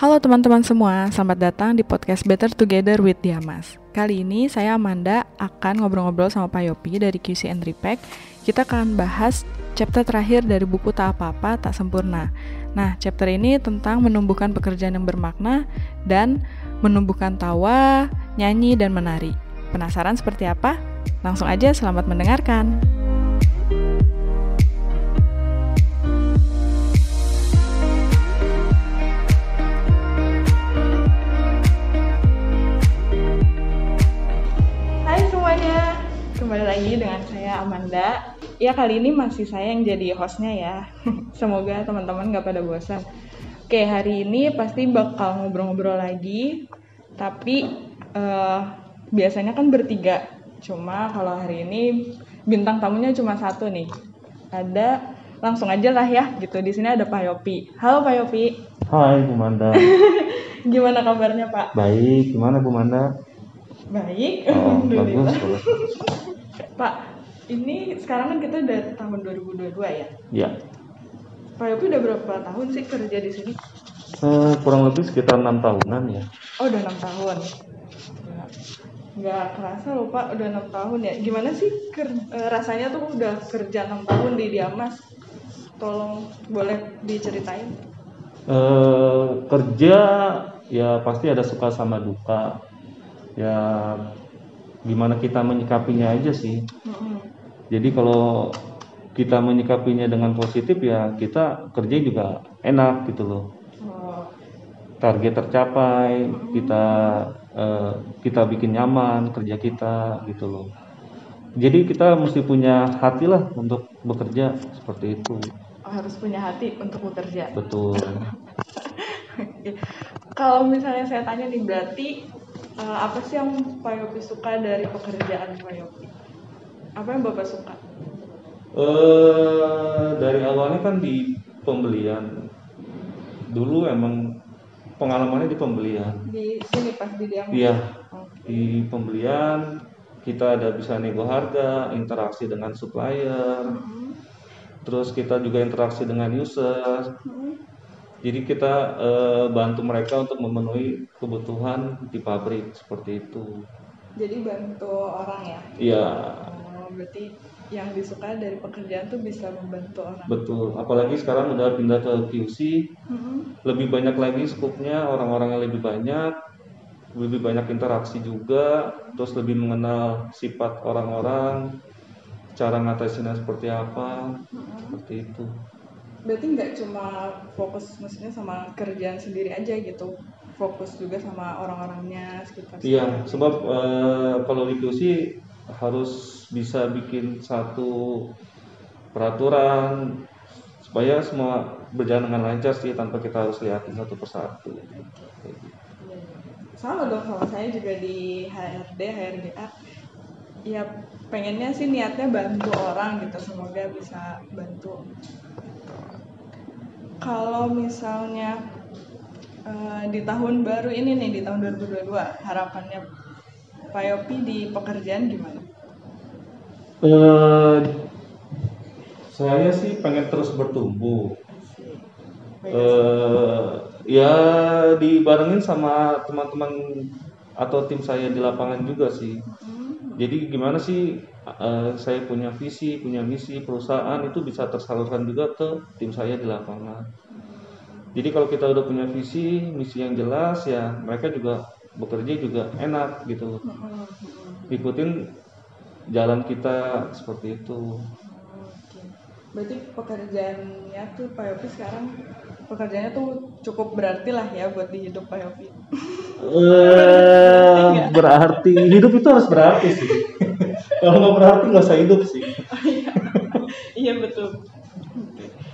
Halo teman-teman semua, selamat datang di podcast Better Together with Diamas. Kali ini saya Amanda akan ngobrol-ngobrol sama Pak Yopi dari QC and Repack. Kita akan bahas chapter terakhir dari buku Tak Apa-Apa Tak Sempurna. Nah, chapter ini tentang menumbuhkan pekerjaan yang bermakna dan menumbuhkan tawa, nyanyi, dan menari. Penasaran seperti apa? Langsung aja selamat mendengarkan. Kembali lagi dengan saya Amanda. Ya kali ini masih saya yang jadi hostnya ya. Semoga teman-teman gak pada bosan. Oke hari ini pasti bakal ngobrol-ngobrol lagi, tapi eh, biasanya kan bertiga. Cuma kalau hari ini bintang tamunya cuma satu nih. Ada langsung aja lah ya gitu. Di sini ada Pak Yopi. Halo Pak Yopi, Hai Bu Manda, gimana kabarnya Pak? baik. Gimana Bu Manda? Baik, Oh, bagus, bagus. Pak, ini sekarang kan kita udah tahun 2022 ya. Ya, Pak Yopi udah berapa tahun sih kerja di sini? eh, kurang lebih sekitar enam tahunan ya. Oh, udah enam tahun. Nggak, kerasa loh Pak, udah enam tahun ya. Gimana sih ker- eh, rasanya tuh udah kerja enam tahun di Diamas? Tolong boleh diceritain? Eh, kerja ya pasti ada suka sama duka. Ya, gimana kita menyikapinya aja sih. Mm-mm. Jadi kalau kita menyikapinya dengan positif ya kita kerja juga enak gitu loh. Oh, Target tercapai, kita eh, kita bikin nyaman kerja kita gitu loh. Jadi kita mesti punya hati lah untuk bekerja seperti itu. harus punya hati untuk bekerja. Betul. Kalau misalnya saya tanya nih berarti eh, apa sih yang Pak Yopi suka dari pekerjaan Pak Yopi? Apa yang Bapak suka? Eh dari awalnya kan di pembelian. Dulu emang pengalamannya di pembelian. Di sini pas di Diamas? Iya, Oke. di pembelian kita ada bisa nego harga, interaksi dengan supplier, Mhm. terus kita juga interaksi dengan user. Mhm. Jadi kita eh, bantu mereka untuk memenuhi kebutuhan di pabrik seperti itu. Jadi bantu orang ya? Iya, Oh, berarti yang disuka dari pekerjaan tuh bisa membantu orang. betul. Apalagi sekarang udah pindah ke QC, Mhm. lebih banyak lagi skupnya, orang-orangnya lebih banyak, lebih banyak interaksi juga, terus lebih mengenal sifat orang-orang, cara ngatasinnya seperti apa, seperti itu. Berarti nggak cuma fokus maksudnya sama kerjaan sendiri aja gitu, fokus juga sama orang-orangnya sekitar. Iya, sebab eh, kalau QC harus bisa bikin satu peraturan supaya semua berjalan dengan lancar sih tanpa kita harus lihatin satu persatu. Sama dong sama saya juga di HRD, HRDA. Ya pengennya sih niatnya bantu orang gitu, semoga bisa bantu. Kalau misalnya eh, di tahun baru ini nih di tahun 2022 harapannya Pak Yopi di pekerjaan gimana? Eh, saya sih pengen terus bertumbuh. Baik, Eh, ya dibarengin sama teman-teman atau tim saya di lapangan juga sih. Hmm, Jadi gimana sih eh, saya punya visi, punya misi perusahaan itu bisa tersalurkan juga ke tim saya di lapangan. Jadi kalau kita udah punya visi, misi yang jelas ya mereka juga bekerja juga enak gitu. hmm, hmm, hmm. Ikutin jalan kita seperti itu. Oke. Berarti pekerjaannya tuh Pak Yopi sekarang pekerjaannya tuh cukup berarti lah ya buat di hidup Pak Yopi. Eh, berarti hidup itu harus berarti sih. Kalau nggak berarti nggak usah hidup sih. iya betul.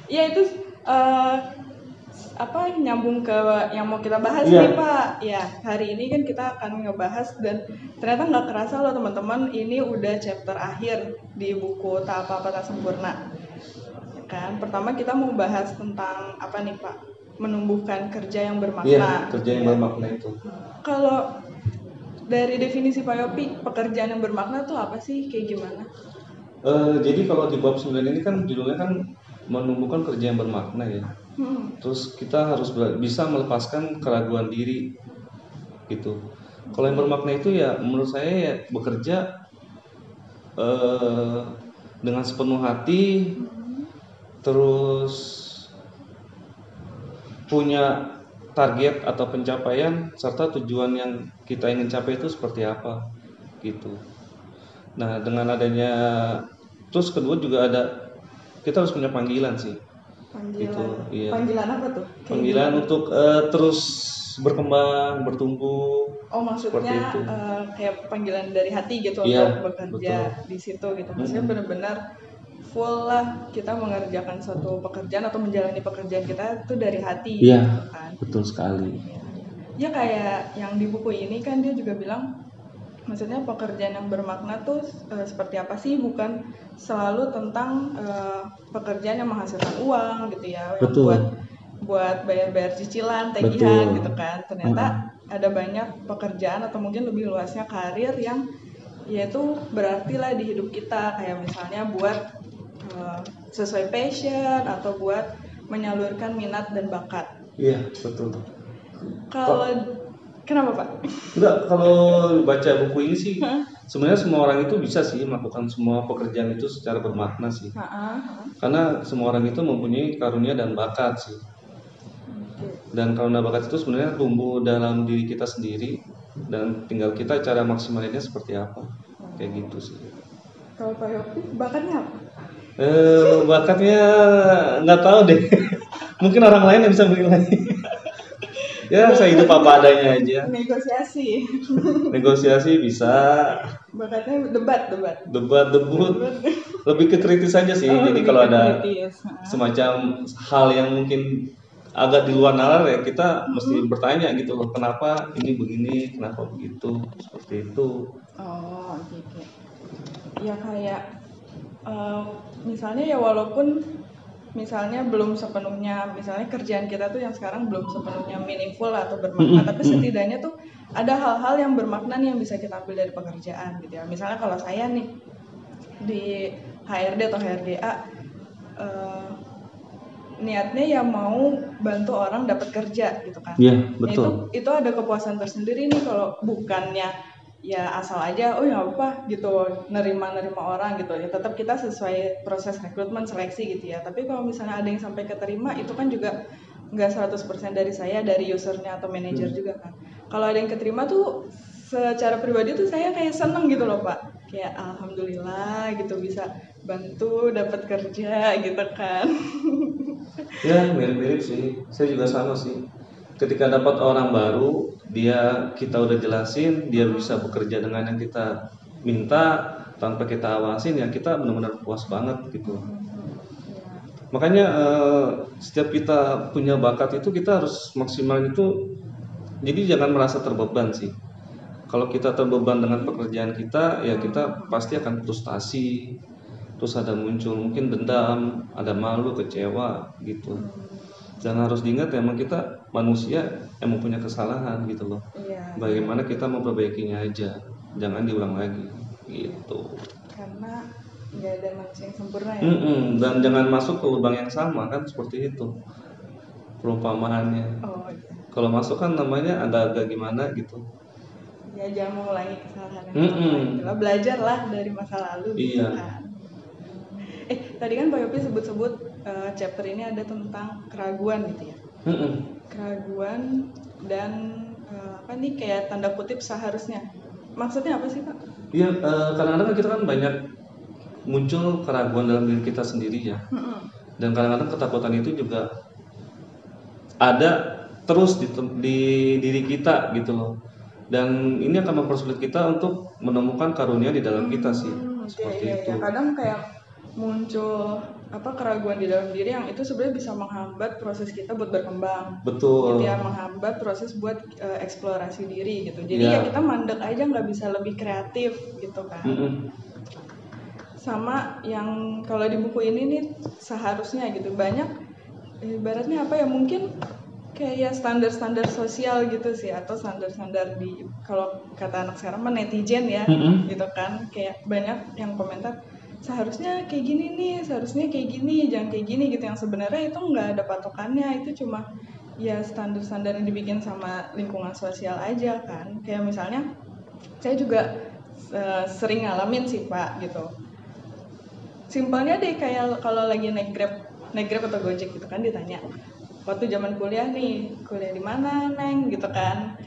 Iya itu eh, apa nyambung ke yang mau kita bahas Iya. nih Pak. Ya hari ini kan kita akan ngebahas dan ternyata nggak kerasa loh teman-teman ini udah chapter akhir di buku Tak Apa Apa Tak Sempurna. Ya kan pertama kita mau bahas tentang apa nih Pak menumbuhkan kerja yang bermakna. Iya, kerja yang Iya. bermakna itu. Kalau dari definisi Pak Yopi, pekerjaan yang bermakna tuh apa sih? Kayak gimana? Eh, jadi kalau di bab 9 ini kan judulnya kan menumbuhkan kerja yang bermakna ya Hmm. terus kita harus bisa melepaskan keraguan diri gitu kalau yang bermakna itu ya menurut saya ya bekerja eh, dengan sepenuh hati terus punya target atau pencapaian serta tujuan yang kita ingin capai itu seperti apa gitu nah dengan adanya terus kedua juga ada kita harus punya panggilan sih Panggilan. Itu, iya. Panggilan apa tuh? Kayak panggilan gimana? untuk eh, terus berkembang bertumbuh Oh maksudnya itu. eh, kayak panggilan dari hati gitu Iya, untuk bekerja di situ gitu. Maksudnya Mm-mm. benar-benar full lah kita mengerjakan suatu pekerjaan atau menjalani pekerjaan kita itu dari hati Iya. gitu kan. betul sekali Ya, ya kayak yang di buku ini kan dia juga bilang maksudnya pekerjaan yang bermakna tuh eh, seperti apa sih bukan selalu tentang eh, pekerjaan yang menghasilkan uang gitu ya yang Betul. buat buat bayar-bayar cicilan tagihan Betul. gitu kan ternyata ada banyak pekerjaan atau mungkin lebih luasnya karir yang yaitu berarti lah di hidup kita kayak misalnya buat eh, sesuai passion atau buat menyalurkan minat dan bakat? Iya betul. Kalau kenapa pak? enggak kalau baca buku ini sih sebenarnya semua orang itu bisa sih melakukan semua pekerjaan itu secara bermakna sih. Ha-ha. karena semua orang itu mempunyai karunia dan bakat sih. Dan karunia bakat itu sebenarnya tumbuh dalam diri kita sendiri dan tinggal kita cara maksimalinnya seperti apa. Kayak gitu sih. Kalau Pak Yopi bakatnya apa? Eh bakatnya nggak tahu deh. Mungkin orang lain yang bisa menilai ya saya hidup apa adanya aja. Negosiasi. negosiasi bisa. Bakatnya debat, debat. debat debut. Lebih ke kritis aja sih. Oh, jadi kalau ada kritis. Semacam hal yang mungkin agak di luar nalar ya kita mesti bertanya gitu loh kenapa ini begini? Kenapa begitu? Seperti itu. Oh, oke oke. Ya kayak eh, misalnya ya walaupun misalnya belum sepenuhnya misalnya kerjaan kita tuh yang sekarang belum sepenuhnya meaningful atau bermakna tapi setidaknya tuh ada hal-hal yang bermakna nih yang bisa kita ambil dari pekerjaan gitu ya. Misalnya kalau saya nih di HRD atau HRDA eh, niatnya ya mau bantu orang dapat kerja gitu kan. Iya, Nah, itu itu ada kepuasan tersendiri nih kalau bukannya ya asal aja oh ya apa gitu nerima nerima orang gitu. Ya tetap kita sesuai proses rekrutmen seleksi gitu ya. Tapi kalau misalnya ada yang sampai keterima itu kan juga nggak 100% dari saya dari usernya atau manajer juga kan. Kalau ada yang keterima tuh secara pribadi tuh saya kayak seneng gitu loh pak. Kayak alhamdulillah gitu bisa bantu dapat kerja gitu kan. Ya mirip-mirip sih. Saya juga sama sih ketika dapat orang baru dia kita udah jelasin dia bisa bekerja dengan yang kita minta tanpa kita awasin ya kita benar-benar puas banget gitu. Makanya eh, setiap kita punya bakat itu kita harus maksimal itu jadi jangan merasa terbeban sih. Kalau kita terbeban dengan pekerjaan kita ya kita pasti akan frustasi terus ada muncul mungkin dendam ada malu kecewa gitu dan harus diingat emang kita manusia emang punya kesalahan gitu loh. Iya. Bagaimana kita memperbaikinya aja jangan diulang lagi gitu. Karena nggak ada manusia yang sempurna ya. Mm-mm, dan jangan masuk ke lubang yang sama kan seperti itu perumpamaannya. Oh iya. Kalau masuk kan namanya agak-agak gimana gitu. Ya jangan mengulangi kesalahan yang sama gitu lah. belajarlah dari masa lalu gitu Iya. kan. Eh tadi kan Pak Yopi sebut-sebut eh, chapter ini ada tentang keraguan gitu ya Mm-mm. keraguan dan eh, apa nih kayak tanda kutip seharusnya maksudnya apa sih Pak? Iya, eh, kadang-kadang kita kan banyak muncul keraguan dalam diri kita sendiri ya. Mm-mm. Dan kadang-kadang ketakutan itu juga ada terus di, di diri kita gitu loh. Dan ini akan mempersulit kita untuk menemukan karunia di dalam kita sih. Hmm, Seperti iya, itu. iya. kadang kayak muncul apa keraguan di dalam diri yang itu sebenarnya bisa menghambat proses kita buat berkembang Betul. gitu ya menghambat proses buat eh, eksplorasi diri gitu jadi Iya. ya kita mandek aja nggak bisa lebih kreatif gitu kan Mm-mm. sama yang kalau di buku ini nih seharusnya gitu banyak ibaratnya apa ya mungkin kayak standar-standar sosial gitu sih atau standar-standar di kalau kata anak sekarang netizen ya Mm-mm. gitu kan kayak banyak yang komentar seharusnya kayak gini nih seharusnya kayak gini jangan kayak gini gitu. Yang sebenarnya itu nggak ada patokannya itu cuma ya standar-standar yang dibikin sama lingkungan sosial aja kan. Kayak misalnya saya juga uh, sering ngalamin sih pak gitu. Simpelnya deh kayak kalau lagi naik grab naik grab atau gojek gitu kan ditanya waktu zaman kuliah nih kuliah di mana neng? Gitu kan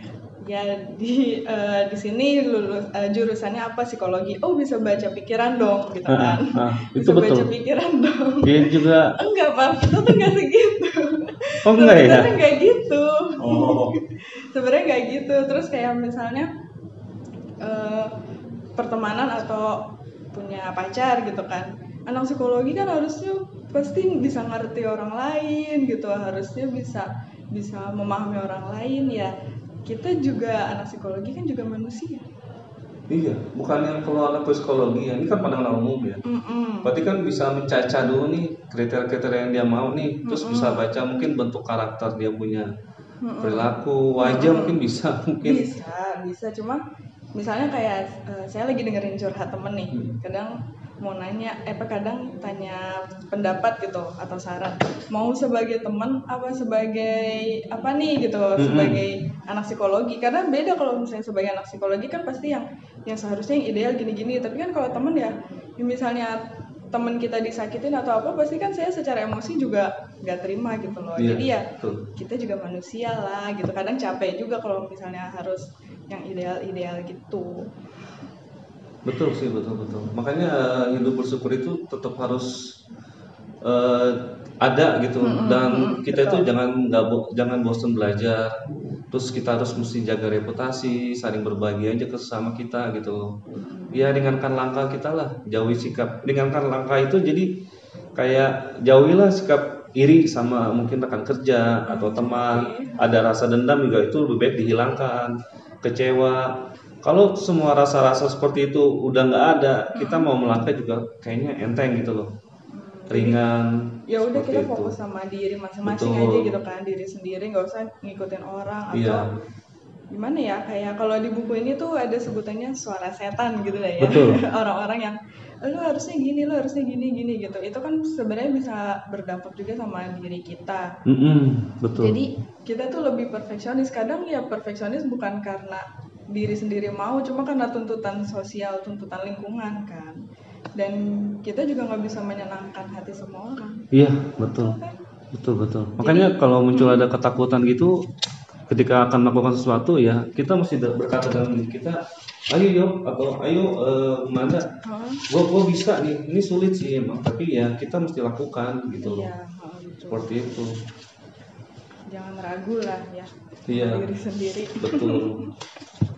ya di uh, di sini lulus uh, jurusannya apa? Psikologi. Oh bisa baca pikiran dong gitu kan. uh, uh, itu bisa betul. baca pikiran dong. Dia juga. Enggak pak. Itu tuh nggak segitu. Oh enggak ya? Sebenarnya nggak gitu. Oh. sebenarnya nggak gitu. Terus kayak misalnya uh, pertemanan atau punya pacar gitu kan. Anak psikologi kan harusnya pasti bisa ngerti orang lain gitu. Harusnya bisa bisa memahami orang lain ya kita juga anak psikologi kan juga manusia Iya, bukan yang kalau anak psikologi ya, ini kan pandangan umum ya. Mm-mm. Berarti kan bisa mencaca dulu nih kriteria-kriteria yang dia mau nih, terus Mm-mm. bisa baca mungkin bentuk karakter dia punya Mm-mm. perilaku, wajah Mm-mm. mungkin bisa mungkin. Bisa, bisa. Cuma misalnya kayak uh, saya lagi dengerin curhat temen nih, hmm. kadang mau nanya eh apa kadang tanya pendapat gitu atau saran mau sebagai teman apa sebagai apa nih? gitu mm-hmm. sebagai anak psikologi. Karena beda kalau misalnya sebagai anak psikologi kan pasti yang yang seharusnya yang ideal gini-gini. Tapi kan kalau teman ya misalnya teman kita disakitin atau apa pasti kan saya secara emosi juga nggak terima gitu loh. Yeah, jadi ya betul. kita juga manusia lah gitu. Kadang capek juga kalau misalnya harus yang ideal-ideal gitu Betul sih, betul betul. Makanya uh, hidup bersyukur itu tetap harus uh, ada gitu hmm, dan kita betul. itu jangan nggak bo jangan bosan belajar. Terus kita harus mesti jaga reputasi, saling berbagi aja ke sesama kita gitu. Ya ringankan langkah kita lah, jauhi sikap. Ringankan langkah itu jadi kayak jauhilah sikap iri sama mungkin rekan kerja atau teman. Ada rasa dendam juga itu lebih baik dihilangkan. Kecewa kalau semua rasa-rasa seperti itu udah nggak ada kita mau melangkah juga kayaknya enteng gitu loh. Ringan ya udah kita itu. fokus sama diri masing-masing aja gitu kan diri sendiri nggak usah ngikutin orang atau iya. gimana ya kayak kalau di buku ini tuh ada sebutannya suara setan gitu lah ya. Orang-orang yang lu harusnya gini lu harusnya gini gini gitu. Itu kan sebenarnya bisa berdampak juga sama diri kita. Mm -hmm, betul. Jadi kita tuh lebih perfeksionis. Kadang ya perfeksionis bukan karena diri sendiri mau cuma karena tuntutan sosial tuntutan lingkungan kan. Dan kita juga nggak bisa menyenangkan hati semua orang. Iya betul. Kan? betul betul. Makanya Jadi, kalau muncul ada ketakutan gitu ketika akan melakukan sesuatu ya kita mesti berkata dalam diri kita ayo yo atau ayo uh, mana gua gua bisa nih ini sulit sih emang. Tapi ya kita mesti lakukan gitu iya, seperti itu. Jangan ragu lah ya iya, diri sendiri. Betul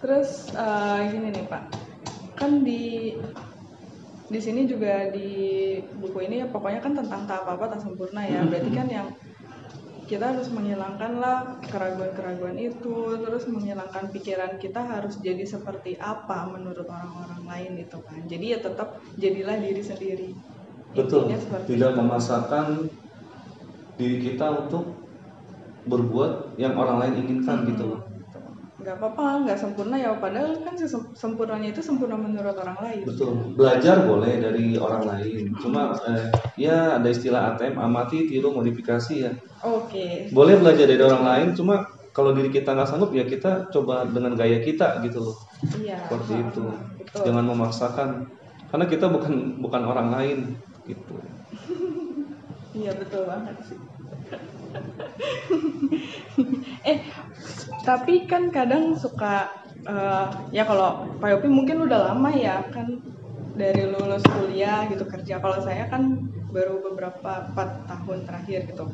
Terus uh, gini nih Pak, kan di di sini juga di buku ini ya pokoknya kan tentang tak apa apa tak sempurna ya. Berarti kan yang kita harus menghilangkan lah keraguan-keraguan itu, terus menghilangkan pikiran kita harus jadi seperti apa menurut orang-orang lain itu kan. Jadi ya tetap jadilah diri sendiri. Betul. Tidak itu. memaksakan diri kita untuk berbuat yang orang lain inginkan hmm. gitu loh nggak apa-apa nggak sempurna ya padahal kan sempurnanya itu sempurna menurut orang lain. Betul. Belajar boleh dari orang lain. Cuma eh, ya ada istilah ATM amati tiru modifikasi ya. Oke. Okay. boleh belajar dari orang lain cuma kalau diri kita nggak sanggup ya kita coba dengan gaya kita gitu loh. Iya seperti itu. Betul. jangan memaksakan. Karena kita bukan bukan orang lain gitu. Iya betul banget sih eh tapi kan kadang suka uh, ya kalau Pak Yopi mungkin udah lama ya kan dari lulus kuliah gitu kerja. Kalau saya kan baru beberapa empat tahun terakhir gitu.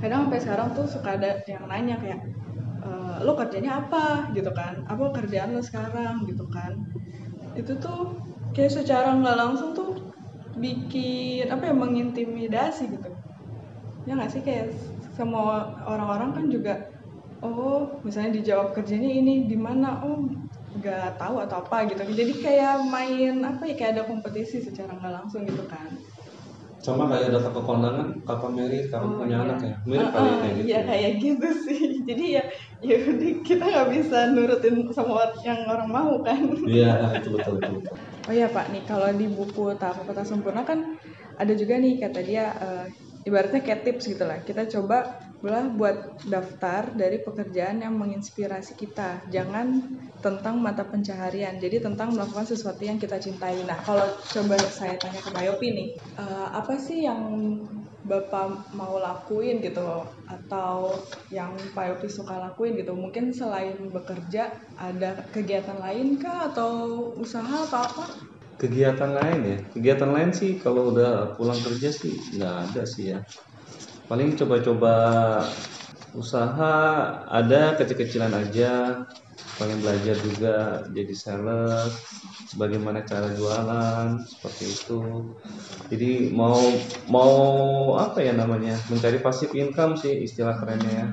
Kadang sampai sekarang tuh suka ada yang nanya kayak e, lo kerjanya apa? gitu kan. Apa kerjaan lo sekarang gitu kan. Itu tuh kayak secara nggak langsung tuh bikin apa ya mengintimidasi gitu. Ya nggak sih kayak semua orang-orang kan juga oh misalnya dijawab kerjanya ini di mana oh nggak tahu atau apa gitu jadi kayak main apa ya kayak ada kompetisi secara nggak langsung gitu kan sama kayak data kekondangan kapan merit kapan Oh, punya iya. anak ya mirip Ah, kali ya ah, kayak gitu Iya kayak gitu sih. Jadi ya ya udah kita nggak bisa nurutin sama yang orang mau kan. iya itu betul betul. Oh iya Pak, nih kalau di buku Tahu Kota Sempurna kan ada juga nih kata dia eh, ibaratnya kayak tips gitu lah. Kita coba boleh buat daftar dari pekerjaan yang menginspirasi kita. Jangan tentang mata pencaharian. Jadi tentang melakukan sesuatu yang kita cintai. Nah, kalau coba saya tanya ke Pak Yopi nih, eh, apa sih yang Bapak mau lakuin gitu atau yang Pak Yopi suka lakuin gitu mungkin selain bekerja ada kegiatan lain kah atau usaha atau apa kegiatan lain ya? Kegiatan lain sih kalau udah pulang kerja sih nggak ada sih ya. Paling coba-coba usaha ada kecil-kecilan aja. Pengen belajar juga jadi sales bagaimana cara jualan seperti itu. Jadi mau mau apa ya namanya mencari passive income sih istilah kerennya ya.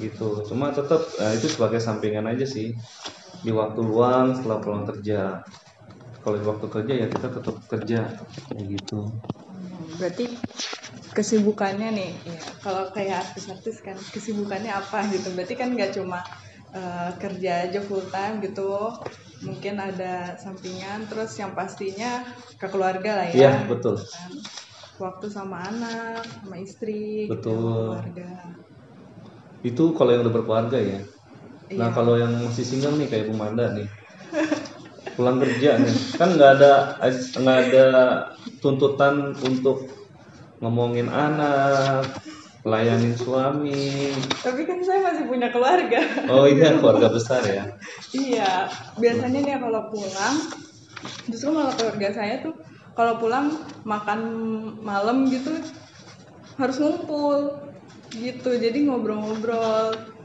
Gitu. Cuma tetap eh, itu sebagai sampingan aja sih. Di waktu luang setelah pulang kerja kalau waktu kerja ya kita tetap kerja. Kayak gitu. Berarti kesibukannya nih ya kalau kayak artis-artis kan kesibukannya apa gitu? Berarti kan nggak cuma eh, kerja aja full time gitu. Mungkin ada sampingan terus yang pastinya ke keluarga lah ya. Iya betul. Kan? Waktu sama anak sama istri gitu, Betul. keluarga. Itu kalau yang udah berkeluarga ya. Nah Iya. kalau yang masih single nih kayak Bu Manda nih pulang kerja nih. Kan nggak ada nggak ada tuntutan untuk ngomongin anak layanin suami. Tapi kan saya masih punya keluarga. Oh iya keluarga besar ya. Iya, biasanya nih kalau pulang, justru malah keluarga saya tuh kalau pulang makan malam gitu harus ngumpul gitu, jadi ngobrol-ngobrol.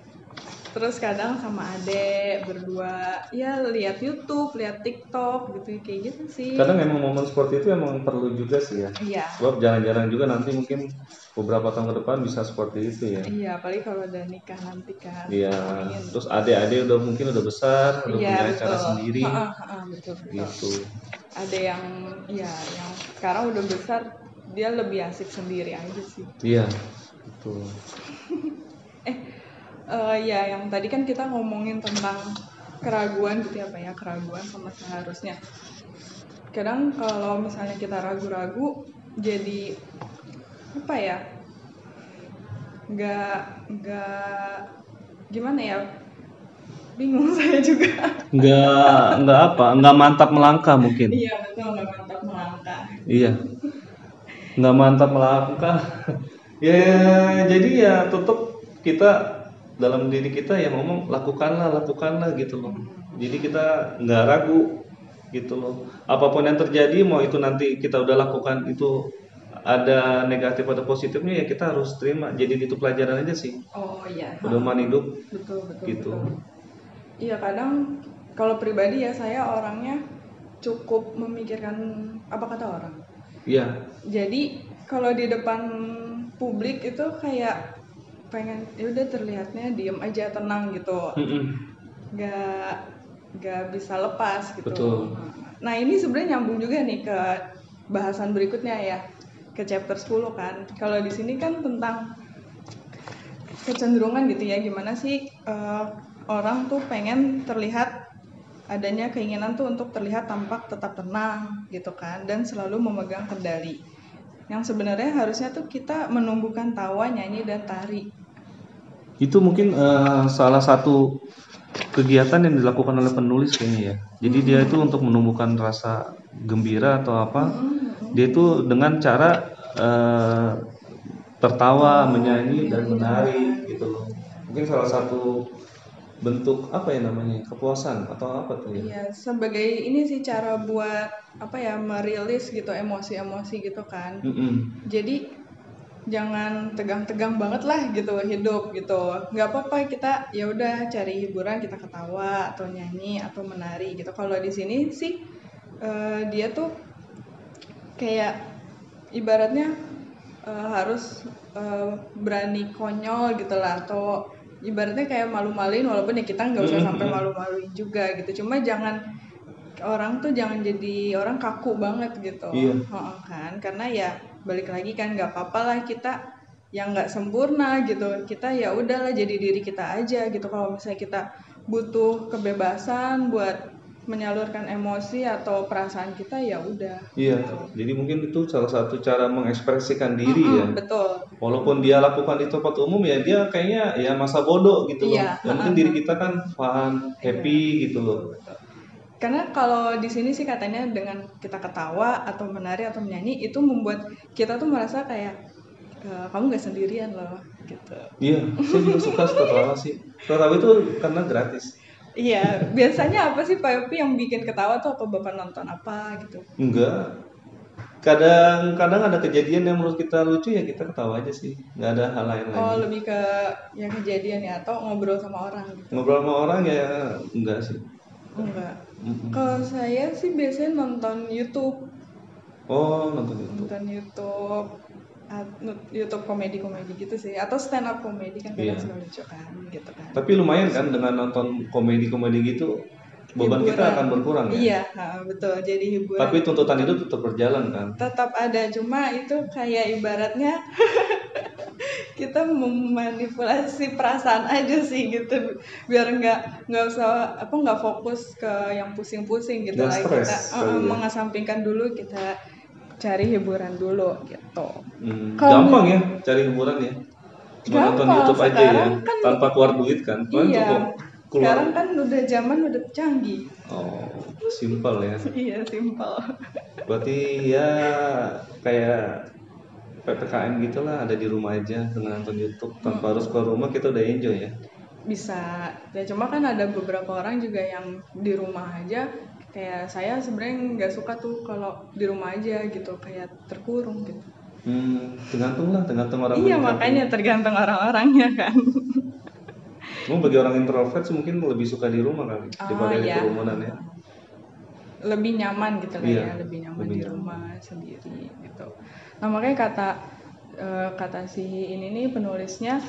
Terus kadang sama adek berdua, ya lihat YouTube, lihat TikTok gitu, kayak gitu sih. kadang emang momen seperti itu emang perlu juga sih ya Iya, sebab jarang-jarang juga nanti mungkin beberapa tahun ke depan bisa seperti itu ya iya, apalagi kalau udah nikah nanti kan. Iya, Amin. terus adik-adik udah mungkin udah besar, udah Iya, punya betul. sendiri, Ha-ha, ha-ha, betul, betul. gitu. Ada yang, ya, yang sekarang udah besar, dia lebih asik sendiri aja sih. Iya, betul. Eh, ya yang tadi kan kita ngomongin tentang keraguan gitu ya Pak ya, keraguan sama seharusnya. Kadang kalau misalnya kita ragu-ragu, jadi apa ya? Nggak, nggak gimana ya? Bingung saya juga. Nggak, nggak apa, nggak mantap melangkah mungkin. iya betul, nggak mantap melangkah. Iya, nggak mantap melangkah. ya, jadi ya tetap kita dalam diri kita ya ngomong lakukanlah, lakukanlah gitu loh. Jadi kita nggak ragu gitu loh. Apa pun yang terjadi, mau itu nanti kita udah lakukan itu ada negatif atau positifnya ya kita harus terima. Jadi itu pelajaran aja sih. Oh iya, Pedoman hidup betul betul. gitu. Iya kadang kalau pribadi ya saya orangnya cukup memikirkan apa kata orang. Iya, Jadi kalau di depan publik itu kayak pengen ya udah terlihatnya diem aja tenang gitu, nggak nggak bisa lepas gitu. Betul. Nah ini sebenarnya nyambung juga nih ke bahasan berikutnya ya ke chapter 10 kan. Kalau di sini kan tentang kecenderungan gitu ya gimana sih eh, orang tuh pengen terlihat adanya keinginan tuh untuk terlihat tampak tetap tenang gitu kan dan selalu memegang kendali yang sebenarnya harusnya tuh kita menumbuhkan tawa nyanyi dan tari itu mungkin eh, salah satu kegiatan yang dilakukan oleh penulis kayaknya ya. Jadi dia itu untuk menumbuhkan rasa gembira atau apa, dia itu dengan cara eh, tertawa, menyanyi dan menari gitu loh. Mungkin salah satu bentuk apa ya namanya kepuasan atau apa tuh ya? Iya, sebagai ini sih cara buat apa ya merilis gitu emosi-emosi gitu kan. Mm-mm. Jadi jangan tegang-tegang banget lah gitu hidup gitu. nggak apa-apa kita ya udah cari hiburan kita ketawa atau nyanyi atau menari gitu. Kalau di sini sih eh, dia tuh kayak ibaratnya eh, harus eh, berani konyol gitu lah atau ibaratnya kayak malu-maluin walaupun ya kita nggak usah sampai malu-maluin juga gitu. Cuma jangan orang tuh jangan jadi orang kaku banget gitu. Iya. Kan karena ya balik lagi kan nggak apa-apa lah kita yang nggak sempurna gitu kita ya udahlah jadi diri kita aja gitu kalau misalnya kita butuh kebebasan buat menyalurkan emosi atau perasaan kita ya udah Iya, jadi mungkin itu salah satu cara mengekspresikan diri ya. Mm-mm, betul Walaupun dia lakukan di tempat umum ya dia kayaknya ya masa bodoh gitu loh. Iya, Yang penting diri kita kan fun, happy gitu loh. Karena kalau di sini sih katanya dengan kita ketawa atau menari atau menyanyi itu membuat kita tuh merasa kayak "E, kamu gak sendirian loh gitu Iya, saya juga suka ketawa sih. Ketawa itu karena gratis. iya biasanya apa sih Pak Yopi yang bikin ketawa tuh apa bapak nonton apa gitu Enggak. Kadang-kadang ada kejadian yang menurut kita lucu ya kita ketawa aja sih. Nggak ada hal lain lagi. oh lebih ke yang kejadian ya atau ngobrol sama orang gitu Ngobrol sama orang ya enggak sih. Enggak kalau saya sih biasanya nonton YouTube Oh, nonton itu. nonton YouTube YouTube komedi-komedi gitu sih atau stand up komedi kan kadang Iya. suka lucu kan gitu kan Tapi lumayan kan dengan nonton komedi-komedi gitu beban kita Hiburan. akan berkurang ya. Iya, betul. Jadi hiburan Tapi tuntutan hidup tetap berjalan kan. tetap ada, cuma itu kayak ibaratnya kita memanipulasi perasaan aja sih gitu, biar nggak nggak usah apa nggak fokus ke yang pusing-pusing gitu lah kita uh, ya. mengesampingkan dulu kita cari hiburan dulu gitu. Hmm, Kalau- gampang ya cari hiburan ya. Cuma nonton YouTube aja ya, kan- tanpa keluar duit kan. Kalian iya. cukup keluar. Sekarang kan udah zaman udah canggih. Oh, simpel ya. iya, simpel. Berarti ya kayak PPKM gitulah ada di rumah aja dengan nonton YouTube tanpa harus keluar rumah kita udah enjoy ya. bisa ya cuma kan ada beberapa orang juga yang di rumah aja kayak saya sebenarnya nggak suka tuh kalau di rumah aja gitu kayak terkurung gitu Hmm, tergantung lah, tergantung orang. iya makanya tergantung orang-orangnya kan Cuma bagi orang introvert sih mungkin lebih suka di rumah kali Oh, daripada di iya. kerumunan ya. lebih nyaman gitu lah Iya, ya lebih nyaman lebih di nyaman. rumah sendiri gitu nah makanya kata eh, kata si ini nih penulisnya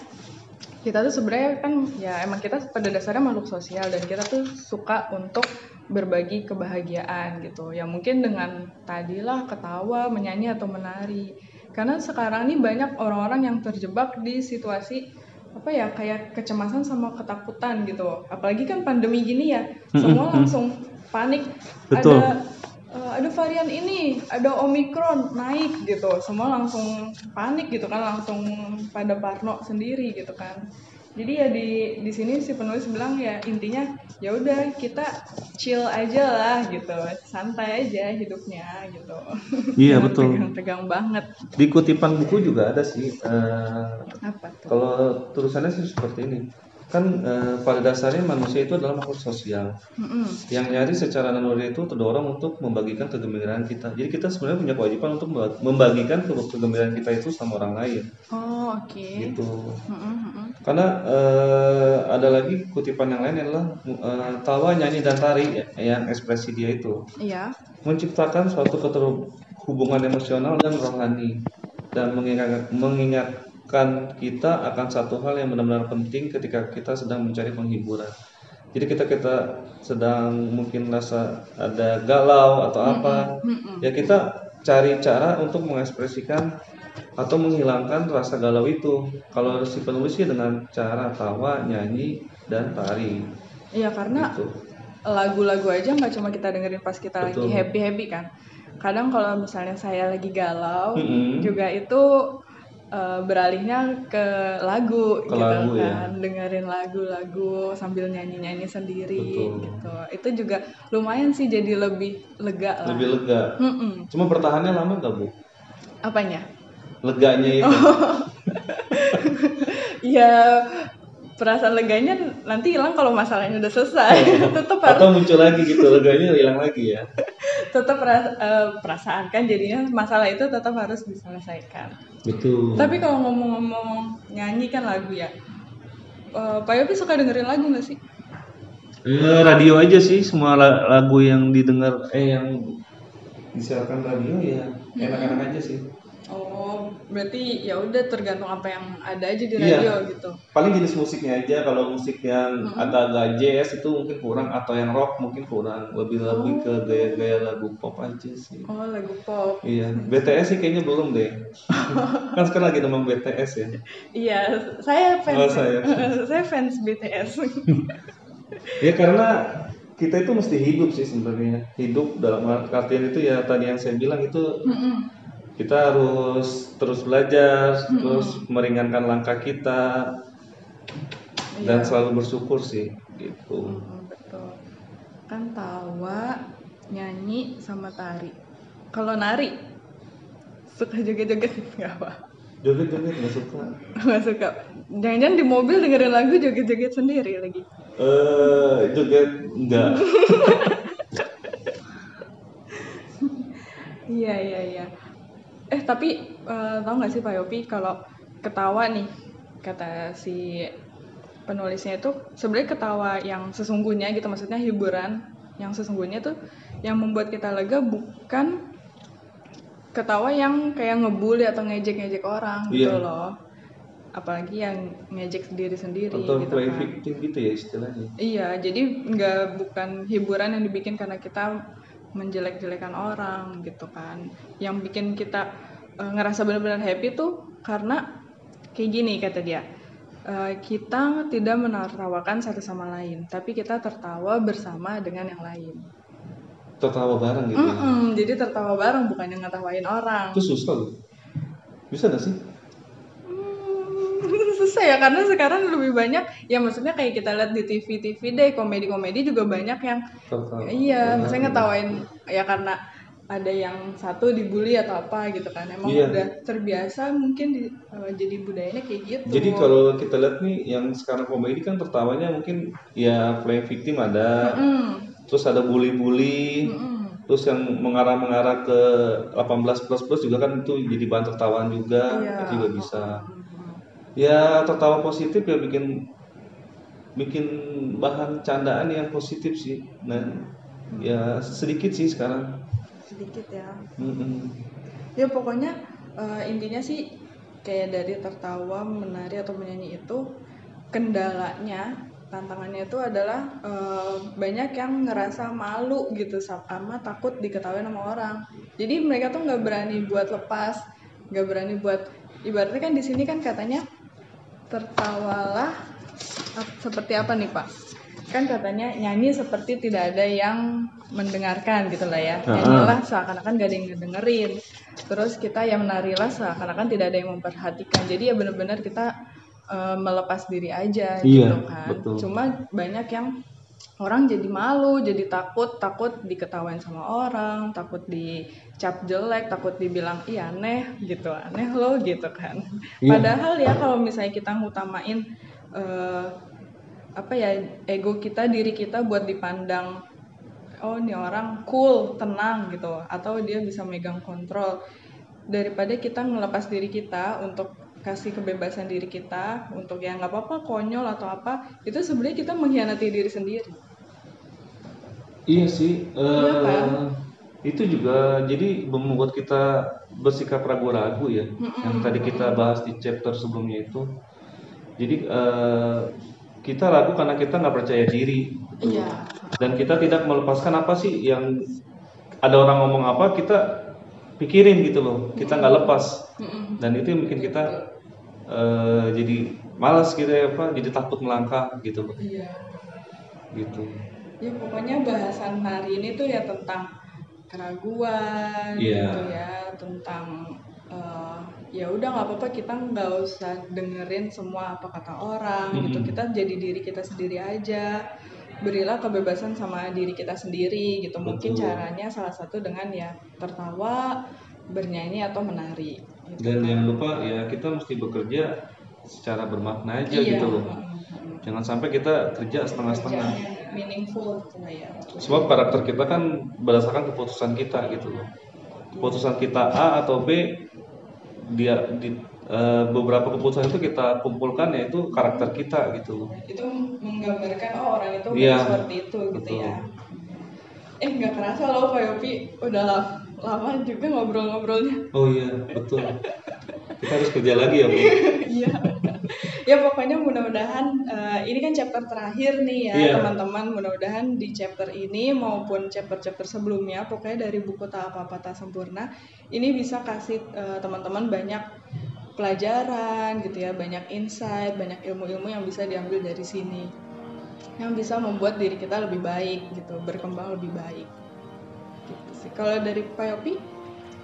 kita tuh sebenarnya kan ya emang kita pada dasarnya makhluk sosial dan kita tuh suka untuk berbagi kebahagiaan gitu. Ya mungkin dengan tadilah ketawa menyanyi atau menari. Karena sekarang ini banyak orang-orang yang terjebak di situasi apa ya kayak kecemasan sama ketakutan gitu. Apalagi kan pandemi gini ya semua langsung panik. Betul. ada ada varian ini ada omikron naik gitu semua langsung panik gitu kan langsung pada parno sendiri gitu kan jadi ya di di sini si penulis bilang ya intinya ya udah kita chill aja lah gitu santai aja hidupnya gitu Iya, betul. tegang-tegang banget Di kutipan buku juga ada sih. eh, apa tuh kalau tulisannya sih seperti ini. Kan eh, pada dasarnya manusia itu adalah makhluk sosial. Mm-mm. Yang nyari secara naluri itu terdorong untuk membagikan kegembiraan kita. Jadi kita sebenarnya punya kewajiban untuk memba- membagikan ke- kegembiraan kita itu sama orang lain. oh oke Gitu. Mm-mm, mm-mm. Karena eh, ada lagi kutipan yang lain adalah eh, tawa, nyanyi dan tari ya, yang ekspresi dia itu iya menciptakan suatu keterhubungan emosional dan rohani dan mengingat- mengingatkan kita akan satu hal yang benar-benar penting ketika kita sedang mencari penghiburan. Jadi kita kita sedang mungkin rasa ada galau atau apa, ya kita cari cara untuk mengekspresikan atau menghilangkan rasa galau itu. Kalau si penulis sih dengan cara tawa, nyanyi, dan tari. iya karena Gitu. lagu-lagu aja nggak cuma kita dengerin pas kita lagi Betul. happy happy kan kadang kalau misalnya saya lagi galau Mm-mm. juga itu eh, beralihnya ke lagu Ke gitu lagu, ya. kan dengerin lagu-lagu sambil nyanyi-nyanyi sendiri Betul. gitu itu juga lumayan sih jadi lebih lega lah Lebih lega. Mm-mm. Cuma bertahannya lama gak bu? apanya Leganya itu. ya perasaan leganya nanti hilang kalau masalahnya udah selesai tetap harus Atau muncul lagi gitu, leganya hilang lagi ya. tetap eh, perasaan kan jadinya masalah itu tetap harus diselesaikan Betul. Tapi kalau ngomong-ngomong nyanyi kan lagu ya. Eh, Pak Yopi suka dengerin lagu nggak sih? Eh, radio aja sih semua la- lagu yang didengar eh yang disiarkan radio ya enak-enak aja sih. Oh, berarti ya udah tergantung apa yang ada aja di Iya. radio gitu. paling jenis musiknya aja kalau musik yang Mm-mm. agak-agak jazz itu mungkin kurang atau yang rock mungkin kurang lebih lebih ke Oh. gaya-gaya lagu pop aja sih Oh, lagu pop. iya BTS sih kayaknya belum deh kan sekarang lagi nama BTS ya Iya, saya fans. Oh, saya. saya fans BTS. ya karena kita itu mesti hidup sih sebenarnya hidup dalam artian itu ya tadi yang saya bilang itu Mm-mm. Kita harus terus belajar terus meringankan langkah kita dan Iya. selalu bersyukur sih gitu Mm, betul. Kan tawa, nyanyi sama tari. Kalau nari suka joget-joget nggak apa? joget-joget nggak suka Nggak suka. Jangan-jangan di mobil dengerin lagu joget-joget sendiri lagi. eh joget enggak Iya iya iya. Eh tapi eh, tahu nggak sih Pak Yopi kalau ketawa nih kata si penulisnya itu sebenarnya ketawa yang sesungguhnya gitu maksudnya hiburan yang sesungguhnya tuh yang membuat kita lega bukan ketawa yang kayak ngebully atau ngejek-ngejek orang gitu Iya. loh. Apalagi yang ngejek sendiri-sendiri atau gitu kan. victim gitu ya istilahnya Iya, jadi nggak bukan hiburan yang dibikin karena kita menjelek-jelekan orang gitu kan. Yang bikin kita eh, ngerasa benar-benar happy tuh karena kayak gini kata dia. Eh, kita tidak menertawakan satu sama lain, tapi kita tertawa bersama dengan yang lain. tertawa bareng gitu ya. Mm-mm, jadi tertawa bareng bukan yang ngetawain orang. itu susah loh bisa gak sih Hmm, susah ya karena sekarang lebih banyak ya maksudnya kayak kita lihat di TV TV deh komedi-komedi juga banyak yang tertawa Iya, misalnya ngetawain ya karena ada yang satu dibully atau apa gitu kan. Emang Iya. udah terbiasa mungkin di- eh, jadi budayanya kayak gitu. jadi kalau kita lihat nih yang sekarang komedi kan tertawanya mungkin ya playing victim ada Mm, terus ada bully-bully mm, terus yang mengarah-mengarah ke 18 plus plus juga kan itu jadi bahan tertawaan juga Iya. itu juga bisa ya tertawa positif ya bikin bikin bahan candaan yang positif sih nah ya sedikit sih sekarang sedikit ya. Mm-mm. Ya pokoknya eh, intinya sih kayak dari tertawa, menari atau menyanyi itu kendalanya tantangannya itu adalah eh, banyak yang ngerasa malu gitu sama takut diketahui sama orang. Jadi mereka tuh nggak berani buat lepas, nggak berani buat ibaratnya kan di sini kan katanya tertawalah seperti apa nih Pak? Kan katanya nyanyi seperti tidak ada yang mendengarkan gitu lah ya. Nyanyilah seakan-akan gak ada yang ngedengerin. Terus kita yang menarilah seakan-akan tidak ada yang memperhatikan. Jadi ya benar-benar kita eh, melepas diri aja Iya, gitu kan. betul. Cuma banyak yang orang jadi malu, jadi takut, takut diketawain sama orang, takut dicap jelek, takut dibilang iya aneh gitu, aneh loh gitu kan. Iya. Padahal ya kalau misalnya kita ngutamain eh, apa ya ego kita, diri kita buat dipandang oh ini orang cool, tenang gitu, atau dia bisa megang kontrol daripada kita ngelepas diri kita untuk kasih kebebasan diri kita untuk yang nggak apa-apa konyol atau apa itu sebenarnya kita mengkhianati diri sendiri Iya sih, eh, Iya kan? itu juga jadi membuat kita bersikap ragu-ragu ya. Yang tadi kita bahas di chapter sebelumnya itu. Jadi eh, kita ragu karena kita nggak percaya diri. iya Dan kita tidak melepaskan apa sih yang ada orang ngomong apa kita pikirin gitu loh. Kita nggak lepas. Dan itu yang bikin kita eh, jadi malas gitu ya apa, jadi takut melangkah gitu iya Gitu. ya pokoknya bahasan hari ini tuh ya tentang keraguan Iya. gitu ya tentang eh, ya udah nggak apa-apa kita nggak usah dengerin semua apa kata orang gitu Mm-mm. kita jadi diri kita sendiri aja berilah kebebasan sama diri kita sendiri gitu mungkin Betul. caranya salah satu dengan ya tertawa bernyanyi atau menari gitu. Dan jangan lupa ya kita mesti bekerja secara bermakna aja Iya. gitu loh. Jangan sampai kita kerja setengah-setengah. Meaningful gitu lah ya Sebab karakter kita kan berdasarkan keputusan kita gitu loh. Keputusan kita A atau B dia di eh, beberapa keputusan itu kita kumpulkan yaitu karakter kita gitu loh. itu menggambarkan oh orang itu Iya, seperti itu gitu betul. ya eh nggak kerasa loh Pak Yopi udah la- lama juga ngobrol-ngobrolnya. Oh iya, betul. Kita harus kerja lagi ya, Bu. Iya. ya pokoknya mudah-mudahan eh, ini kan chapter terakhir nih ya Iya. teman-teman. Mudah-mudahan di chapter ini maupun chapter-chapter sebelumnya, pokoknya dari buku Tak Apa-apa Tak Sempurna, ini bisa kasih eh, teman-teman banyak pelajaran gitu ya, banyak insight, banyak ilmu-ilmu yang bisa diambil dari sini. Yang bisa membuat diri kita lebih baik gitu, berkembang lebih baik. Sih. Kalau dari Pak Yopi,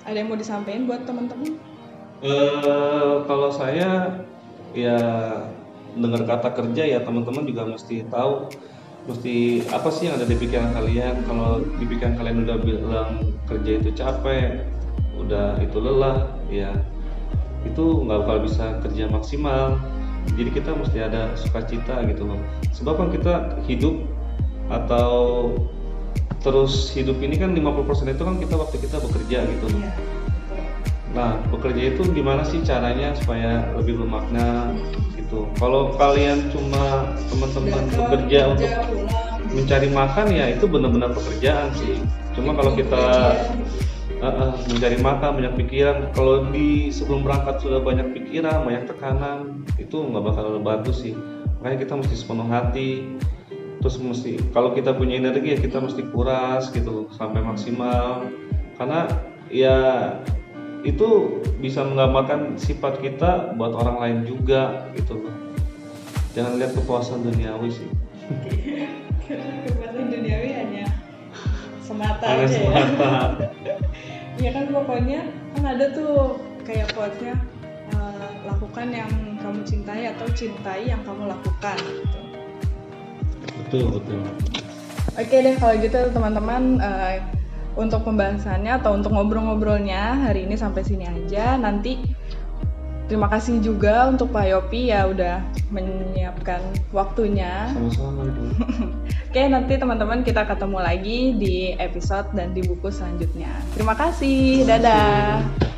ada yang mau disampaikan buat teman-teman? Eh, kalau saya ya dengar kata kerja ya teman-teman juga mesti tahu mesti apa sih yang ada di pikiran kalian kalau di pikiran kalian udah bilang kerja itu capek udah itu lelah ya itu nggak bakal bisa kerja maksimal jadi kita mesti ada sukacita gitu loh sebab kan kita hidup atau terus hidup ini kan 50% itu kan kita waktu kita bekerja gitu Iya. Nah, bekerja itu gimana sih caranya supaya lebih bermakna gitu. Kalau kalian cuma teman-teman bekerja kerja, untuk pulang. mencari makan ya itu benar-benar pekerjaan sih. Cuma kalau kita uh, uh, mencari makan banyak pikiran, kalau di sebelum berangkat sudah banyak pikiran, banyak tekanan, itu nggak bakal bagus sih. Makanya kita mesti sepenuh hati. Terus mesti kalau kita punya energi ya kita mesti kuras gitu sampai maksimal. Karena ya itu bisa menggambarkan sifat kita buat orang lain juga gitu loh. Jangan lihat kepuasan duniawi sih. kepuasan duniawi hanya semata Hanya aja ya. semata. Iya kan pokoknya kan ada tuh kayak quotes-nya eh, lakukan yang kamu cintai atau cintai yang kamu lakukan gitu. Betul betul. Oke deh kalau gitu teman-teman eh, untuk pembahasannya atau untuk ngobrol-ngobrolnya hari ini sampai sini aja. Nanti terima kasih juga untuk Pak Yopi ya udah menyiapkan waktunya. Sama-sama ibu. Oke, nanti teman-teman kita ketemu lagi di episode dan di buku selanjutnya. Terima kasih. Dadah.